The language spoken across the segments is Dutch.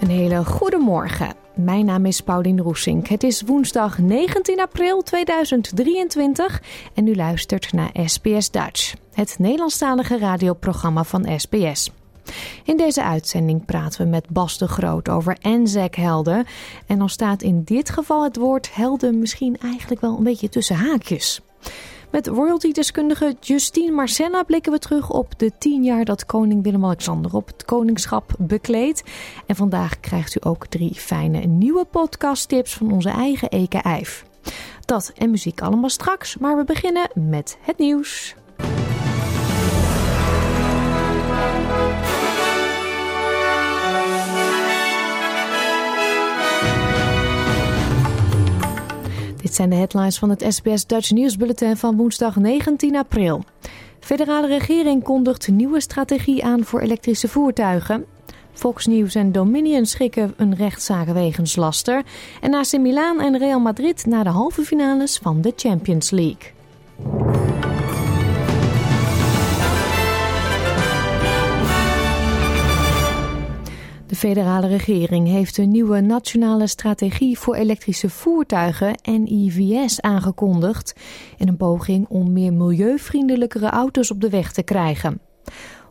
Een hele goede morgen. Mijn naam is Paulien Roesink. Het is woensdag 19 april 2023 en u luistert naar SBS Dutch, het Nederlandstalige radioprogramma van SBS. In deze uitzending praten we met Bas de Groot over Anzac-helden. En dan staat in dit geval het woord helden misschien eigenlijk wel een beetje tussen haakjes. Met royalty-deskundige Justine Marcella blikken we terug op de tien jaar dat koning Willem-Alexander op het koningschap bekleedt. En vandaag krijgt u ook drie fijne nieuwe podcasttips van onze eigen Eke. Dat en muziek allemaal straks, maar we beginnen met het nieuws. Dit zijn de headlines van het SBS Dutch Nieuwsbulletin van woensdag 19 april. Federale regering kondigt nieuwe strategie aan voor elektrische voertuigen. Fox News en Dominion schikken een rechtszaak wegens laster. En AC Milan en Real Madrid naar de halve finales van de Champions League. Federale regering heeft een nieuwe nationale strategie voor elektrische voertuigen NIVS aangekondigd in een poging om meer milieuvriendelijkere auto's op de weg te krijgen.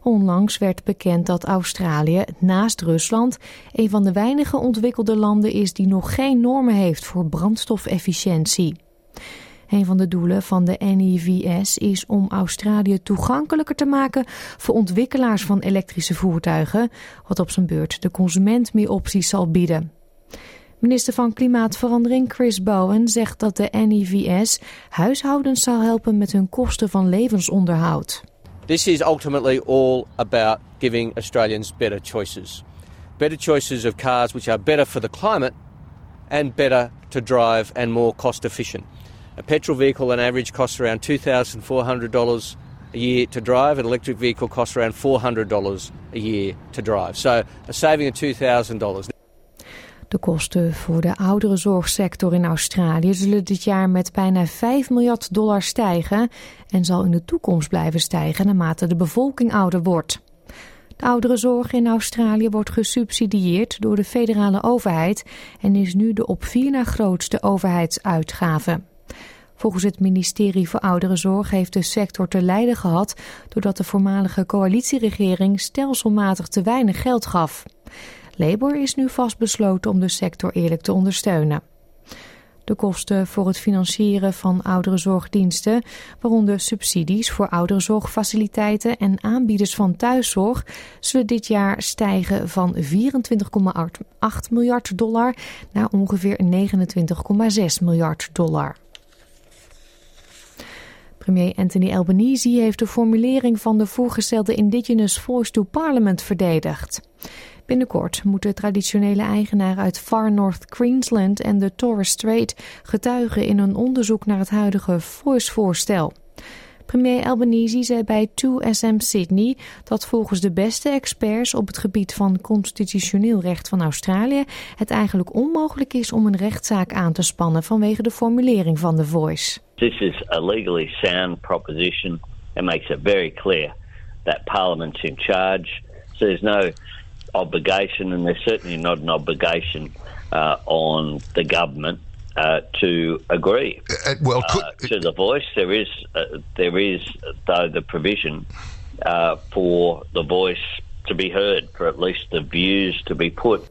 Onlangs werd bekend dat Australië naast Rusland een van de weinige ontwikkelde landen is die nog geen normen heeft voor brandstofefficiëntie. Een van de doelen van de NIVS is om Australië toegankelijker te maken voor ontwikkelaars van elektrische voertuigen, wat op zijn beurt de consument meer opties zal bieden. Minister van Klimaatverandering Chris Bowen zegt dat de NIVS huishoudens zal helpen met hun kosten van levensonderhoud. This is ultimately all about giving Australians better choices. Better choices of cars which are better for the climate and better to drive and more cost efficient. A petrol vehicle on average costs around $2,400 a year to drive. An electric vehicle costs around $400 a year to drive. So a saving of $2,000. De kosten voor de ouderenzorgsector in Australië zullen dit jaar met bijna 5 miljard dollar stijgen en zal in de toekomst blijven stijgen naarmate de bevolking ouder wordt. De ouderenzorg in Australië wordt gesubsidieerd door de federale overheid en is nu de op vier na grootste overheidsuitgave. Volgens het ministerie voor Ouderenzorg heeft de sector te lijden gehad doordat de voormalige coalitieregering stelselmatig te weinig geld gaf. Labour is nu vastbesloten om de sector eerlijk te ondersteunen. De kosten voor het financieren van ouderenzorgdiensten, waaronder subsidies voor ouderenzorgfaciliteiten en aanbieders van thuiszorg, zullen dit jaar stijgen van 24,8 miljard dollar naar ongeveer 29,6 miljard dollar. Premier Anthony Albanese heeft de formulering van de voorgestelde Indigenous Voice to Parliament verdedigd. Binnenkort moeten traditionele eigenaren uit Far North Queensland en de Torres Strait getuigen in een onderzoek naar het huidige Voice-voorstel. Premier Albanese zei bij 2SM Sydney dat volgens de beste experts op het gebied van constitutioneel recht van Australië het eigenlijk onmogelijk is om een rechtszaak aan te spannen vanwege de formulering van de Voice. This is a legally sound proposition and makes it very clear that Parliament's in charge. So there's no obligation, and there's certainly not an obligation uh, on the government uh, to agree uh, well, could, uh, to the voice. There is uh, there is though the provision uh, for the voice to be heard, for at least the views to be put.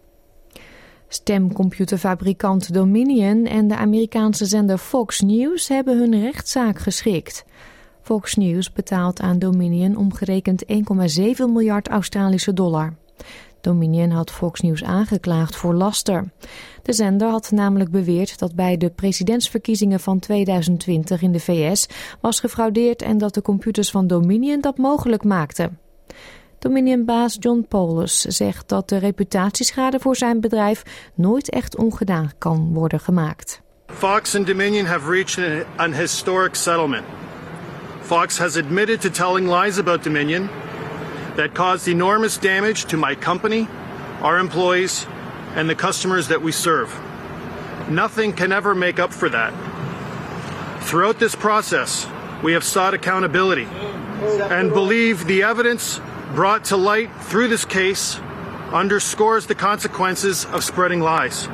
Stemcomputerfabrikant Dominion en de Amerikaanse zender Fox News hebben hun rechtszaak geschikt. Fox News betaalt aan Dominion omgerekend 1,7 miljard Australische dollar. Dominion had Fox News aangeklaagd voor laster. De zender had namelijk beweerd dat bij de presidentsverkiezingen van 2020 in de VS was gefraudeerd en dat de computers van Dominion dat mogelijk maakten. Dominion-baas John Polis zegt dat de reputatieschade voor zijn bedrijf nooit echt ongedaan kan worden gemaakt. Fox and Dominion have reached an historic settlement. Fox has admitted to telling lies about Dominion that caused enormous damage to my company, our employees, and the customers that we serve. Nothing can ever make up for that. Throughout this process, we have sought accountability and believe the evidence brought to light through this case underscores the consequences of spreading lies.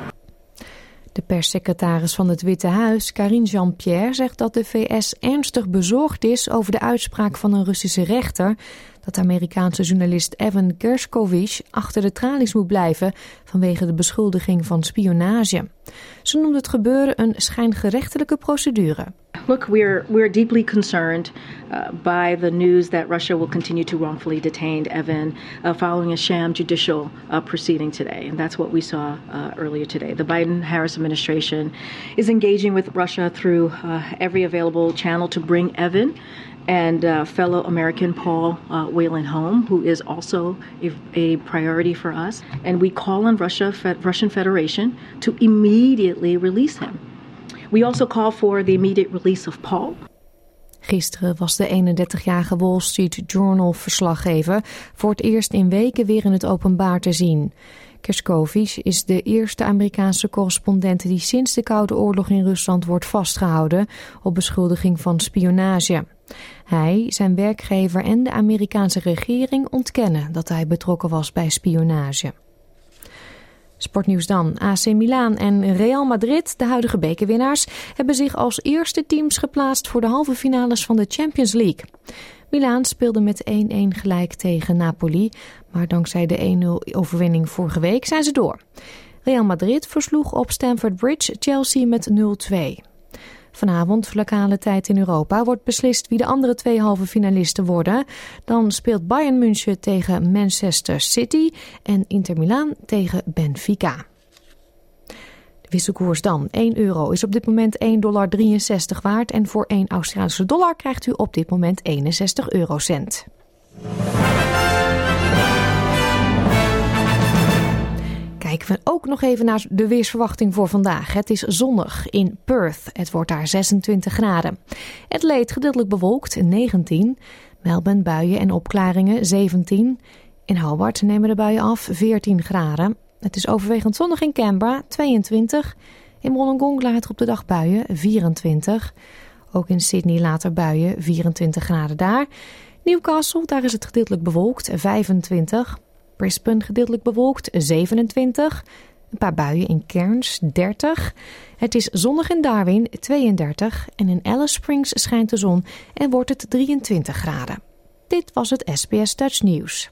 De perssecretaris van het Witte Huis, Karine Jean-Pierre, zegt dat de VS ernstig bezorgd is over de uitspraak van een Russische rechter dat Amerikaanse journalist Evan Gershkovich achter de tralies moet blijven vanwege de beschuldiging van spionage. Ze noemde het gebeuren een schijngerechtelijke procedure. Look, we're we're deeply concerned uh, by the news that Russia will continue to wrongfully detain Evan uh, following a sham judicial uh, proceeding today, and that's what we saw earlier today. The Biden-Harris administration is engaging with Russia through every available channel to bring Evan and uh, fellow American Paul uh, Whalen home, who is also a, a, priority for us. And we call on Russia, Fe- Russian Federation to immediately release him. We also call for the immediate release of Paul. Gisteren was de 31-jarige Wall Street Journal-verslaggever voor het eerst in weken weer in het openbaar te zien. Kerskovich is de eerste Amerikaanse correspondent die sinds de Koude Oorlog in Rusland wordt vastgehouden op beschuldiging van spionage. Hij, zijn werkgever en de Amerikaanse regering ontkennen dat hij betrokken was bij spionage. Sportnieuws dan. AC Milan en Real Madrid, de huidige bekerwinnaars, hebben zich als eerste teams geplaatst voor de halve finales van de Champions League. Milaan speelde met 1-1 gelijk tegen Napoli, maar dankzij de 1-0 overwinning vorige week zijn ze door. Real Madrid versloeg op Stamford Bridge Chelsea met 0-2. Vanavond, lokale tijd in Europa, wordt beslist wie de andere twee halve finalisten worden. Dan speelt Bayern München tegen Manchester City en Inter Milaan tegen Benfica. De wisselkoers dan. 1 euro is op dit moment 1,63 dollar waard en voor 1 Australische dollar krijgt u op dit moment 61 eurocent. Kijken we ook nog even naar de weersverwachting voor vandaag. Het is zonnig in Perth. Het wordt daar 26 graden. Het leed gedeeltelijk bewolkt 19. Melbourne buien en opklaringen 17. In Hobart nemen de buien af 14 graden. Het is overwegend zonnig in Canberra 22. In Wollongong later op de dag buien 24. Ook in Sydney later buien 24 graden daar. Newcastle, daar is het gedeeltelijk bewolkt 25. Brisbane gedeeltelijk bewolkt 27. Een paar buien in Cairns 30. Het is zonnig in Darwin 32. En in Alice Springs schijnt de zon en wordt het 23 graden. Dit was het SBS Dutch News.